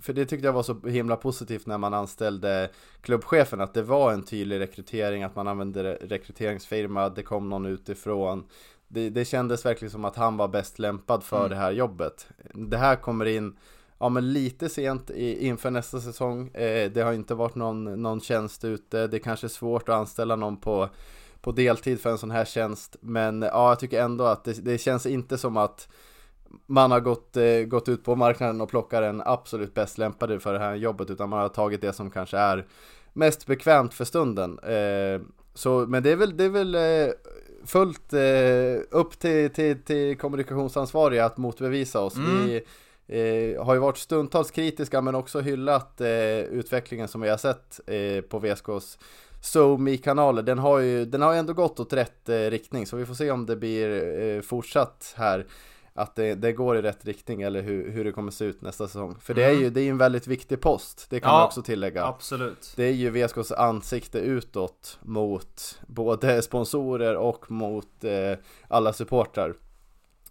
för det tyckte jag var så himla positivt när man anställde klubbchefen, att det var en tydlig rekrytering, att man använde rekryteringsfirma, det kom någon utifrån. Det, det kändes verkligen som att han var bäst lämpad för mm. det här jobbet. Det här kommer in ja, men lite sent i, inför nästa säsong. Eh, det har inte varit någon, någon tjänst ute. Det är kanske är svårt att anställa någon på på deltid för en sån här tjänst. Men ja, jag tycker ändå att det, det känns inte som att man har gått, eh, gått ut på marknaden och plockar den absolut bäst lämpade för det här jobbet utan man har tagit det som kanske är mest bekvämt för stunden. Eh, så, men det är väl, det är väl eh, fullt eh, upp till, till, till kommunikationsansvariga att motbevisa oss. Mm. Vi eh, har ju varit stundtals kritiska men också hyllat eh, utvecklingen som vi har sett på VSKs SoMe-kanaler, den har ju den har ändå gått åt rätt eh, riktning så vi får se om det blir eh, fortsatt här att det, det, går i rätt riktning eller hur, hur det kommer se ut nästa säsong. För det är mm. ju det är en väldigt viktig post, det kan ja, man också tillägga. Absolut. Det är ju VSKs ansikte utåt mot både sponsorer och mot eh, alla supportrar.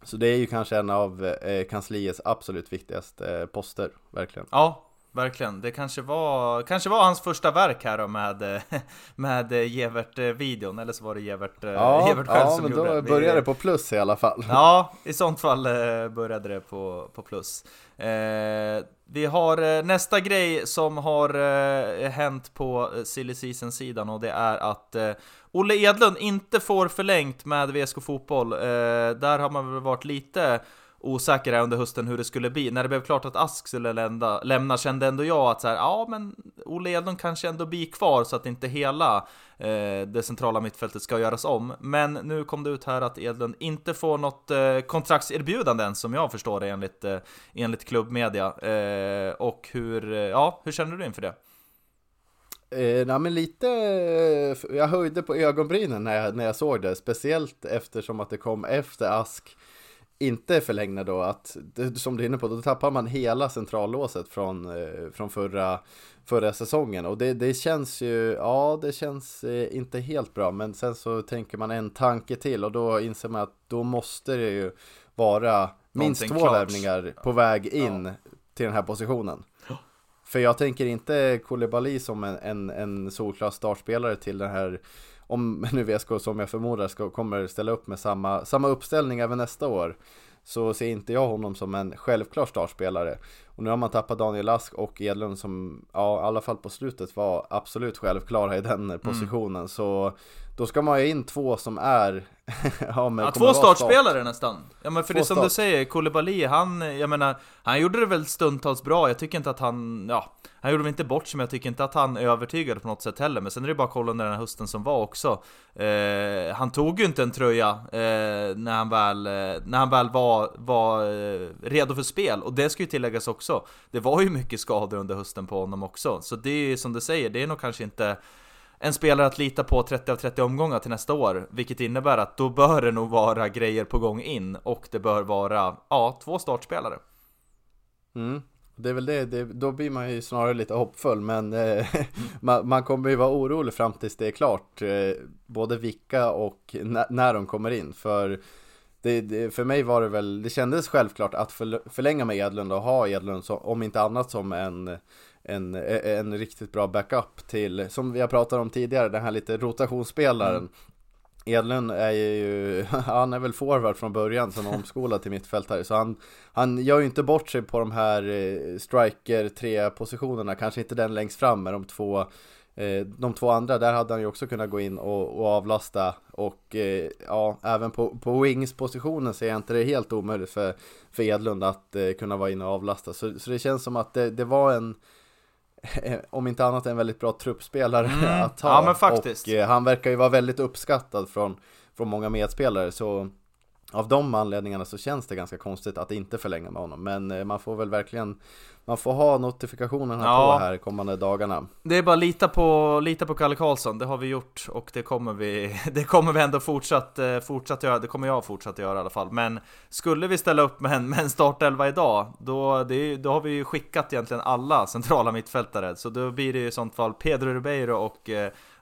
Så det är ju kanske en av eh, kansliets absolut viktigaste eh, poster, verkligen. Ja, Verkligen, det kanske var, kanske var hans första verk här då med, med Gevert-videon, eller så var det Gevert, ja, Gevert själv ja, som men gjorde då började det på plus i alla fall. Ja, i sånt fall eh, började det på, på plus. Eh, vi har eh, nästa grej som har eh, hänt på silly season-sidan och det är att eh, Olle Edlund inte får förlängt med VSK Fotboll. Eh, där har man väl varit lite osäker här under hösten hur det skulle bli. När det blev klart att Ask skulle lämna, lämna kände ändå jag att så här, ja men Olle Edlund kanske ändå blir kvar så att inte hela eh, det centrala mittfältet ska göras om. Men nu kom det ut här att Edlund inte får något eh, kontraktserbjudande än som jag förstår det enligt, eh, enligt klubbmedia. Eh, och hur, eh, ja, hur känner du inför det? Eh, nej, men lite, eh, jag höjde på ögonbrynen när jag, när jag såg det, speciellt eftersom att det kom efter Ask inte förlängna då, att som du är inne på, då tappar man hela centrallåset från, eh, från förra, förra säsongen och det, det känns ju, ja det känns eh, inte helt bra, men sen så tänker man en tanke till och då inser man att då måste det ju vara minst två värvningar på väg in ja. till den här positionen. För jag tänker inte Koulibaly som en, en, en solklar startspelare till den här om nu VSK som jag förmodar ska, kommer ställa upp med samma, samma uppställning även nästa år så ser inte jag honom som en självklar startspelare. Och nu har man tappat Daniel Ask och Edlund som, ja i alla fall på slutet var absolut självklara i den positionen. Mm. Så då ska man ju in två som är... ja, ja, två startspelare start. nästan! Ja men för två det som start. du säger, Koulibaly, han, jag menar, han gjorde det väl stundtals bra, jag tycker inte att han, ja, han gjorde väl inte bort sig, men jag tycker inte att han övertygade på något sätt heller. Men sen är det bara att kolla under den här hösten som var också. Eh, han tog ju inte en tröja eh, när, han väl, eh, när han väl var, var eh, redo för spel, och det ska ju tilläggas också. Det var ju mycket skador under hösten på honom också, så det är ju som du säger, det är nog kanske inte en spelare att lita på 30 av 30 omgångar till nästa år, vilket innebär att då bör det nog vara grejer på gång in och det bör vara, ja, två startspelare. Mm. Det är väl det, det, då blir man ju snarare lite hoppfull men eh, man, man, kommer ju vara orolig fram tills det är klart eh, Både vilka och när de kommer in för det, det, För mig var det väl, det kändes självklart att för, förlänga med Edlund och ha Edlund så, om inte annat som en en, en riktigt bra backup till, som vi har pratat om tidigare, den här lite rotationsspelaren. Mm. Edlund är ju, han är väl forward från början som omskolad till mittfältare så han, han gör ju inte bort sig på de här eh, striker tre positionerna, kanske inte den längst fram med de två eh, de två andra, där hade han ju också kunnat gå in och, och avlasta. Och eh, ja, även på, på wings positionen ser jag inte det helt omöjligt för, för Edlund att kunna vara inne och avlasta. Så, så det känns som att det, det var en om inte annat en väldigt bra truppspelare mm. att ha. Ja. Och eh, han verkar ju vara väldigt uppskattad från, från många medspelare så av de anledningarna så känns det ganska konstigt att inte förlänga med honom Men eh, man får väl verkligen Man får ha notifikationerna ja. på här kommande dagarna. Det är bara lita på, lita på Kalle Karlsson, det har vi gjort och det kommer vi Det kommer vi ändå fortsatt, eh, fortsatt göra, det kommer jag fortsatt göra i alla fall. Men Skulle vi ställa upp med en, med en startelva idag Då, det, då har vi ju skickat egentligen alla centrala mittfältare. Så då blir det ju i sånt fall Pedro Ribeiro och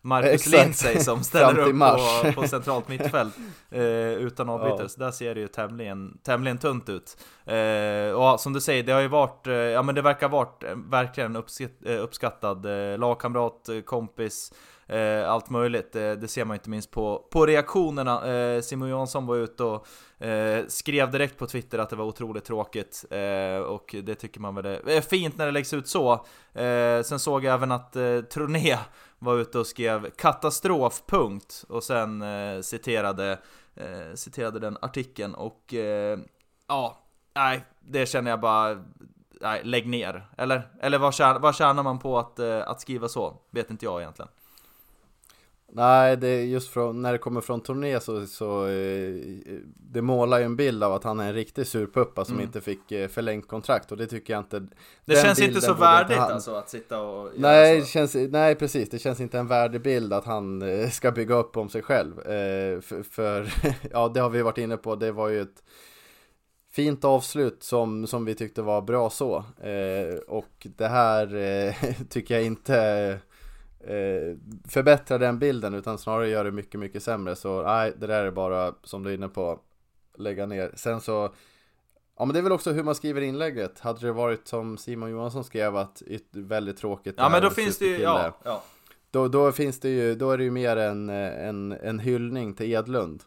eh, Marcus Lindsey som ställer upp på, på centralt mittfält eh, utan avbytare, ja. så där ser det ju tämligen, tämligen tunt ut. Eh, och som du säger, det har ju varit, eh, ja men det verkar varit verkligen uppskatt, eh, uppskattad eh, lagkamrat, kompis, eh, allt möjligt. Eh, det ser man inte minst på, på reaktionerna. Eh, Simon Jansson var ute och eh, skrev direkt på Twitter att det var otroligt tråkigt och det tycker man väl är fint när det läggs ut så. sen såg jag även att eh, Troné var ute och skrev katastrofpunkt och sen eh, citerade, eh, citerade den artikeln och eh, ja, nej, det känner jag bara, nej, lägg ner. Eller, eller vad, tjänar, vad tjänar man på att, eh, att skriva så? Vet inte jag egentligen. Nej, det är just från, när det kommer från turné så, så eh, det målar ju en bild av att han är en riktig surpuppa som mm. inte fick eh, förlängt kontrakt och det tycker jag inte. Det känns inte så värdigt han... alltså att sitta och nej, känns, nej, precis, det känns inte en värdig bild att han eh, ska bygga upp om sig själv. För, för ja, det har vi varit inne på, det var ju ett fint avslut som, som vi tyckte var bra så. Och det här tycker jag inte eh, förbättra den bilden utan snarare gör det mycket, mycket sämre. Så nej, det där är bara som du är inne på, lägga ner. Sen så, ja men det är väl också hur man skriver inlägget. Hade det varit som Simon Johansson skrev att väldigt tråkigt. Ja men då finns det ju, ja, ja. Då, då finns det ju, då är det ju mer en, en, en hyllning till Edlund.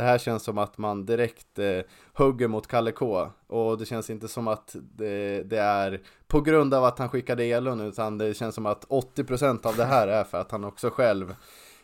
Det här känns som att man direkt eh, hugger mot Kalle K och det känns inte som att det, det, är på grund av att han skickade Elon, utan det känns som att 80% av det här är för att han också själv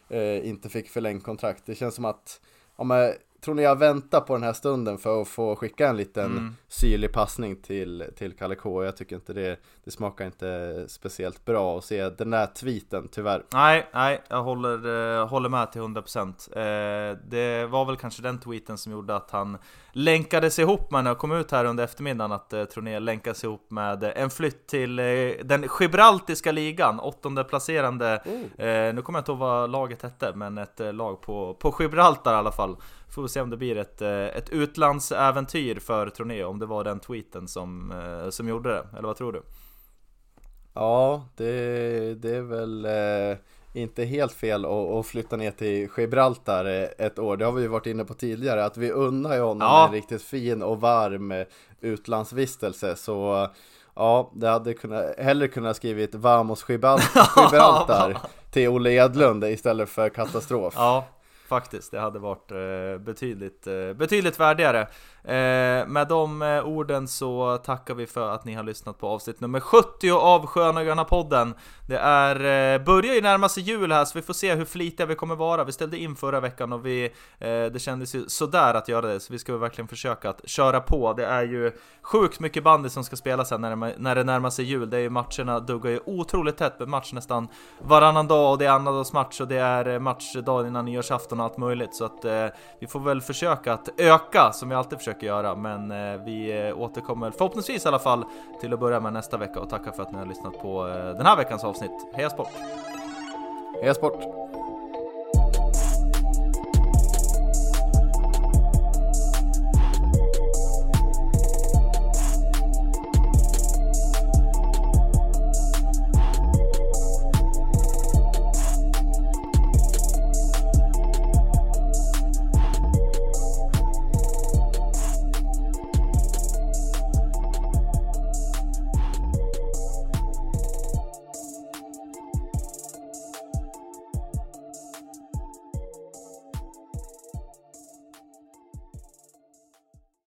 eh, inte fick förlängt kontrakt. Det känns som att ja, men, tror ni jag väntar på den här stunden för att få skicka en liten Mm. syrlig passning till, till Kalle K. Jag tycker inte det, det smakar inte speciellt bra att se den där tweeten tyvärr. Nej, nej, jag håller, eh, håller med till 100% eh, Det var väl kanske den tweeten som gjorde att han länkades ihop med när jag kom ut här under eftermiddagen att eh, Troné länkas ihop med en flytt till eh, den Gibraltiska ligan, åttonde placerande eh, Nu kommer jag inte ihåg vad laget hette, men ett eh, lag på, på Gibraltar i alla fall Får vi se om det blir ett, eh, ett utlandsäventyr för Troné, om det var den tweeten som, eh, som gjorde det, eller vad tror du? Ja, det, det är väl eh, inte helt fel att, flytta ner till Gibraltar ett år. Det har vi ju varit inne på tidigare, att vi unnar ju honom Ja. en riktigt fin och varm utlandsvistelse. Så ja, det hade kunnat, hellre kunnat skrivit Vamos Gibral- Gibraltar till Olle Edlund istället för katastrof. Ja, faktiskt. Det hade varit eh, betydligt, eh, betydligt värdigare. Eh, med de eh, orden så tackar vi för att ni har lyssnat på avsnitt nummer 70 av Sköna Gröna podden. Det är, eh, börjar ju närma sig jul här så vi får se hur flitiga vi kommer vara. Vi ställde in förra veckan och vi, eh, det kändes ju sådär att göra det, så vi ska verkligen försöka att köra på. Det är ju sjukt mycket bandy som ska spelas här när det, när det närmar sig jul. Det är ju matcherna duggar ju otroligt tätt med match nästan varannan dag och det är annandagsmatch och det är eh, match dagen innan nyårsafton och allt möjligt. Så att eh, vi får väl försöka att öka som vi alltid försöker göra. Men eh, vi eh, återkommer förhoppningsvis i alla fall till att börja med nästa vecka och tackar för att ni har lyssnat på eh, den här veckans avsnitt. Heja sport! Heja sport!